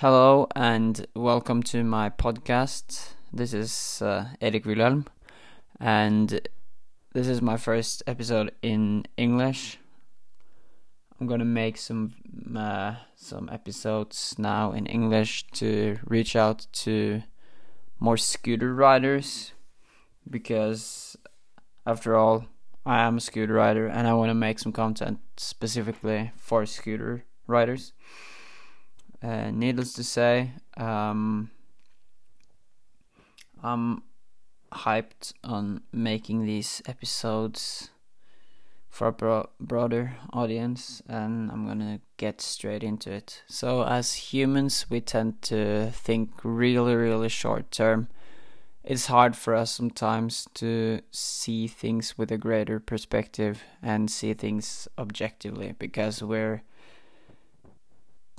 Hello and welcome to my podcast. This is uh, Erik Wilhelm, and this is my first episode in English. I'm gonna make some uh, some episodes now in English to reach out to more scooter riders because, after all, I am a scooter rider and I want to make some content specifically for scooter riders. Uh, needless to say, um, I'm hyped on making these episodes for a bro- broader audience, and I'm gonna get straight into it. So, as humans, we tend to think really, really short term. It's hard for us sometimes to see things with a greater perspective and see things objectively because we're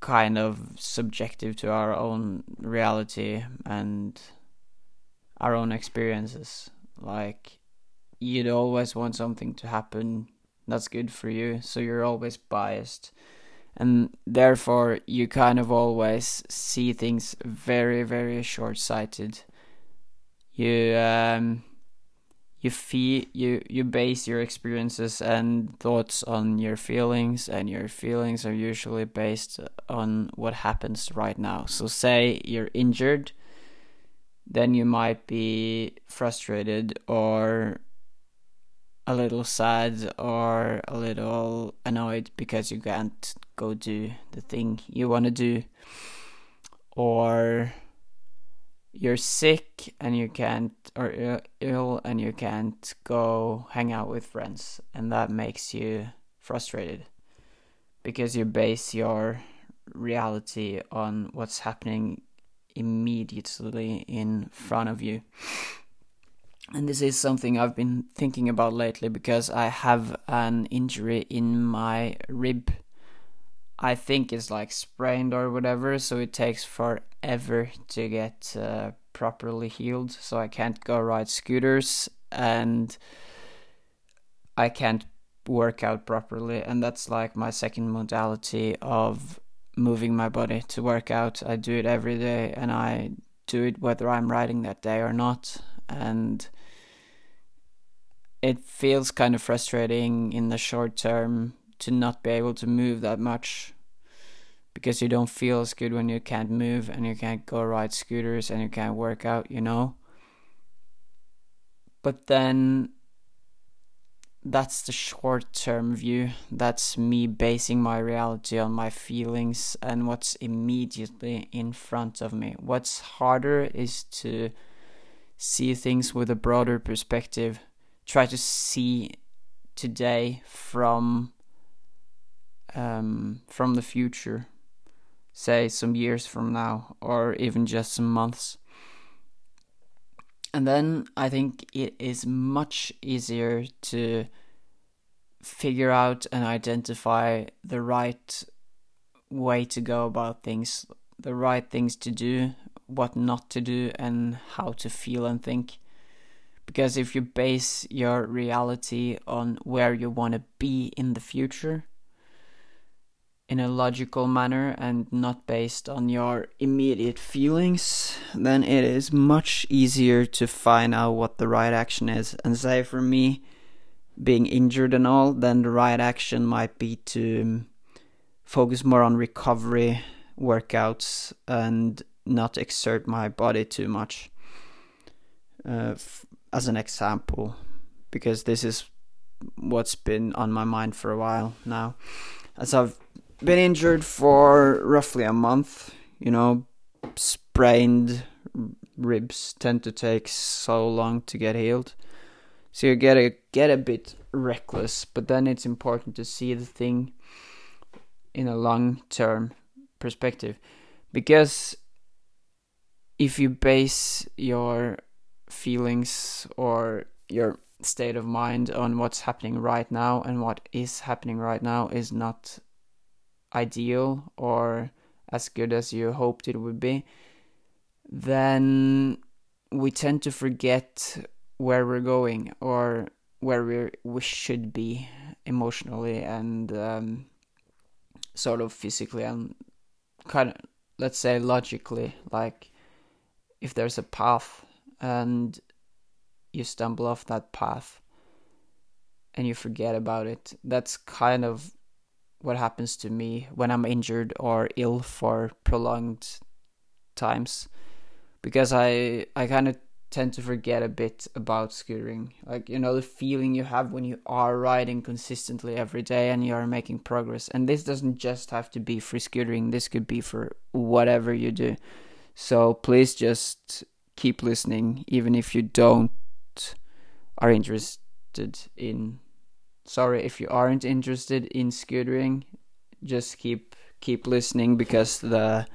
kind of subjective to our own reality and our own experiences. Like, you'd always want something to happen that's good for you, so you're always biased. And therefore, you kind of always see things very, very short sighted. You, um, you feel you you base your experiences and thoughts on your feelings and your feelings are usually based on what happens right now. So say you're injured then you might be frustrated or a little sad or a little annoyed because you can't go do the thing you want to do or you're sick and you can't or ill and you can't go hang out with friends and that makes you frustrated because you base your reality on what's happening immediately in front of you. And this is something I've been thinking about lately because I have an injury in my rib. I think it's like sprained or whatever, so it takes forever to get uh, properly healed. So I can't go ride scooters and I can't work out properly, and that's like my second modality of moving my body to work out. I do it every day, and I do it whether I'm riding that day or not, and it feels kind of frustrating in the short term to not be able to move that much because you don't feel as good when you can't move and you can't go ride scooters and you can't work out, you know. But then that's the short term view. That's me basing my reality on my feelings and what's immediately in front of me. What's harder is to see things with a broader perspective, try to see today from um, from the future, say some years from now, or even just some months. And then I think it is much easier to figure out and identify the right way to go about things, the right things to do, what not to do, and how to feel and think. Because if you base your reality on where you want to be in the future, in a logical manner and not based on your immediate feelings, then it is much easier to find out what the right action is. And say for me, being injured and all, then the right action might be to focus more on recovery workouts and not exert my body too much. Uh, f- as an example, because this is what's been on my mind for a while now. As I've been injured for roughly a month. You know, sprained ribs tend to take so long to get healed. So you get a get a bit reckless, but then it's important to see the thing in a long term perspective. Because if you base your feelings or your state of mind on what's happening right now and what is happening right now is not ideal or as good as you hoped it would be, then we tend to forget where we're going or where we we should be emotionally and um, sort of physically and kind of let's say logically, like if there's a path and you stumble off that path and you forget about it, that's kind of what happens to me when I'm injured or ill for prolonged times because I I kind of tend to forget a bit about scootering. Like, you know, the feeling you have when you are riding consistently every day and you are making progress. And this doesn't just have to be for scootering, this could be for whatever you do. So please just keep listening, even if you don't are interested in sorry if you aren't interested in scootering just keep keep listening because the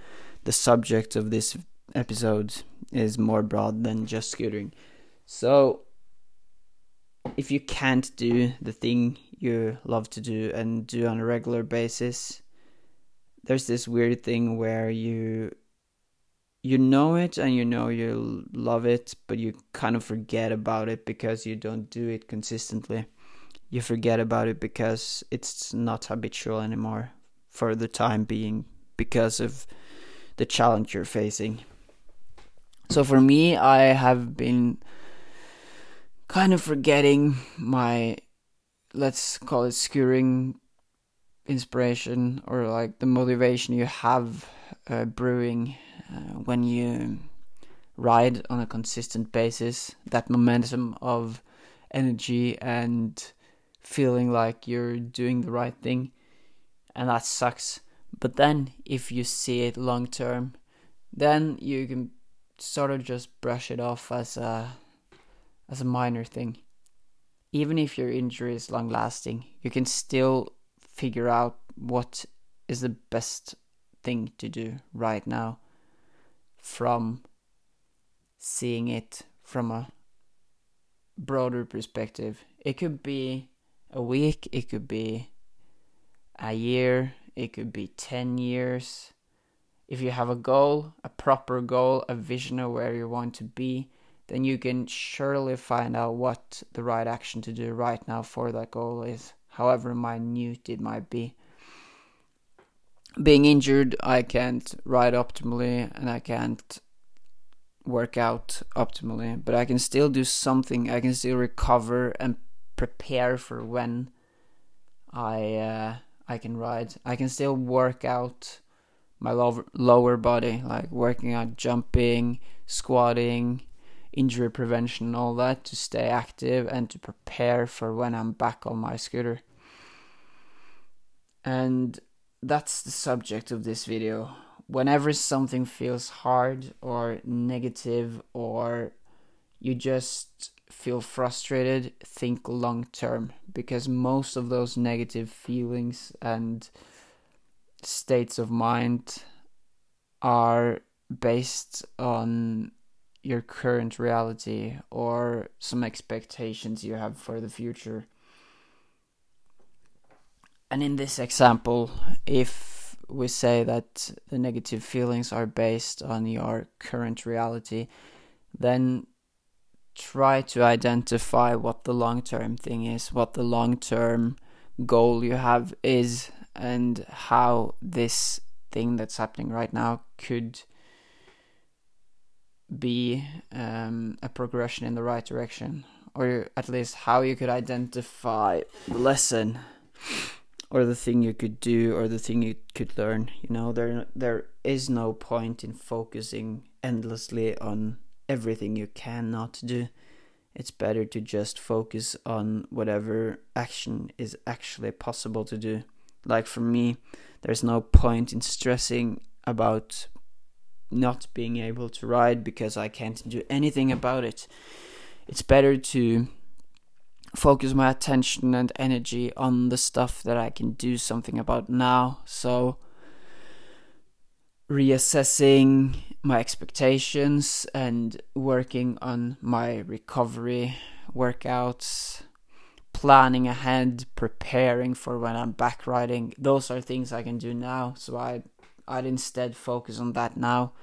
the subject of this episode is more broad than just scootering. So, if you can't do the thing you love to do and do on a regular basis, there's this weird thing where you you know it and you know you love it, but you kind of forget about it because you don't do it consistently. You forget about it because it's not habitual anymore for the time being because of the challenge you're facing. So for me, I have been kind of forgetting my, let's call it scootering inspiration or like the motivation you have uh, brewing uh, when you ride on a consistent basis. That momentum of energy and feeling like you're doing the right thing, and that sucks. But then, if you see it long term, then you can sort of just brush it off as a as a minor thing. Even if your injury is long lasting, you can still figure out what is the best thing to do right now from seeing it from a broader perspective. It could be a week, it could be a year, it could be 10 years, if you have a goal, a proper goal, a vision of where you want to be, then you can surely find out what the right action to do right now for that goal is, however minute it might be. Being injured, I can't ride optimally and I can't work out optimally, but I can still do something. I can still recover and prepare for when I uh, I can ride. I can still work out my lower lower body, like working out jumping, squatting, injury prevention, all that to stay active and to prepare for when I'm back on my scooter. And that's the subject of this video. Whenever something feels hard or negative or you just feel frustrated, think long term because most of those negative feelings and states of mind are based on your current reality or some expectations you have for the future. And in this example, if we say that the negative feelings are based on your current reality, then try to identify what the long term thing is, what the long term goal you have is, and how this thing that's happening right now could be um, a progression in the right direction, or at least how you could identify the lesson or the thing you could do or the thing you could learn. You know, there there is no point in focusing endlessly on everything you cannot do. It's better to just focus on whatever action is actually possible to do. Like for me, there's no point in stressing about not being able to ride because I can't do anything about it. It's better to focus my attention and energy on the stuff that I can do something about now. So, reassessing my expectations and working on my recovery workouts planning ahead, preparing for when I'm back riding. Those are things I can do now. So I I'd instead focus on that now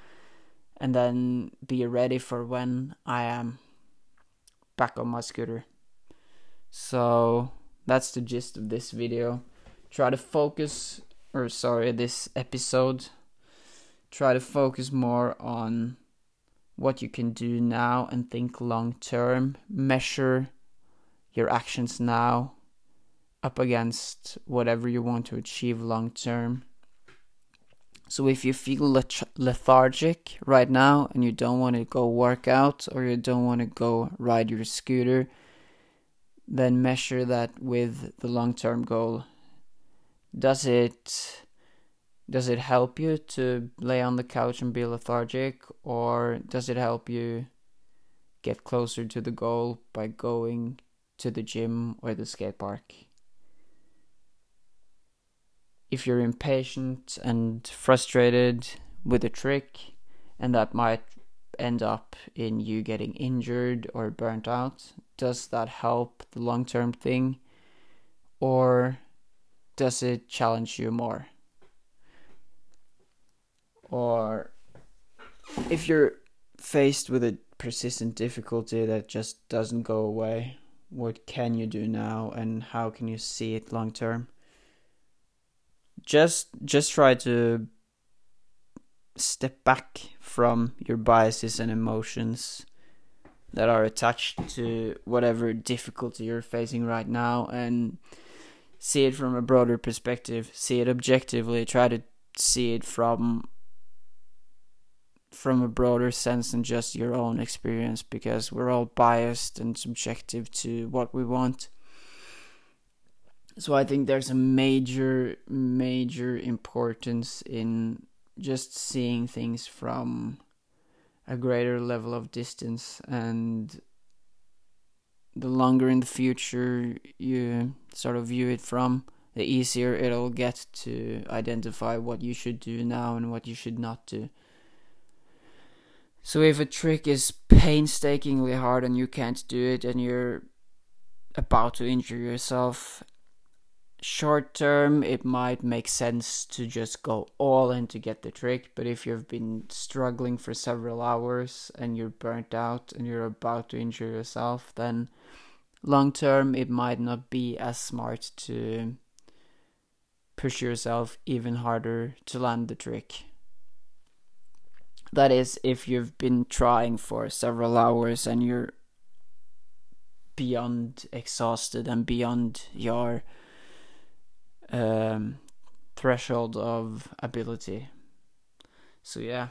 and then be ready for when I am back on my scooter. So that's the gist of this video. Try to focus or sorry, this episode. Try to focus more on what you can do now and think long term. Measure your actions now up against whatever you want to achieve long term. So if you feel lethargic right now and you don't want to go work out or you don't want to go ride your scooter, then measure that with the long term goal. Does it does it help you to lay on the couch and be lethargic or does it help you get closer to the goal by going to the gym or the skate park? If you're impatient and frustrated with a trick and that might end up in you getting injured or burnt out, does that help the long term thing? Or does it challenge you more? Or if you're faced with a persistent difficulty that just doesn't go away, what can you do now and how can you see it long term? Just just try to step back from your biases and emotions that are attached to whatever difficulty you're facing right now and see it from a broader perspective, see it objectively, try to see it from from a broader sense than just your own experience because we're all biased and subjective to what we want. So I think there's a major major importance in just seeing things from a greater level of distance and the longer in the future you sort of view it from the easier it'll get to identify what you should do now and what you should not do so if a trick is painstakingly hard and you can't do it and you're about to injure yourself short term it might make sense to just go all in to get the trick. But if you've been struggling for several hours and you're burnt out and you're about to injure yourself then long term it might not be as smart to push yourself even harder to land the trick that is if you've been trying for several hours and you're beyond exhausted and beyond your um, threshold of ability. So yeah,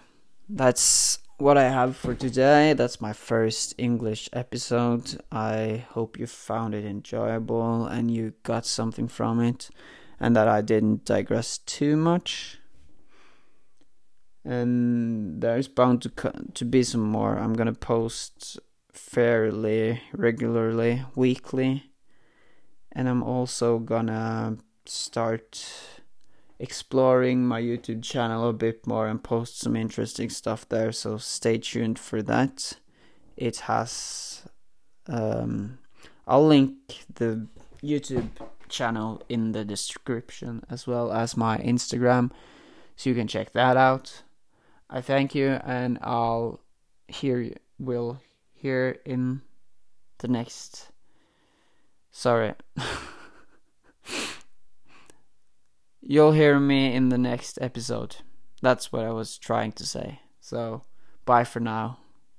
that's what I have for today. That's my first English episode. I hope you found it enjoyable and you got something from it, and that I didn't digress too much. And there's bound to to be some more. I'm gonna post fairly regularly, weekly, and I'm also gonna start exploring my YouTube channel a bit more and post some interesting stuff there. So stay tuned for that. It has. Um, I'll link the YouTube channel in the description as well as my Instagram, so you can check that out. I thank you, and I'll hear you. will hear in the next. Sorry. You'll hear me in the next episode. That's what I was trying to say. So, bye for now.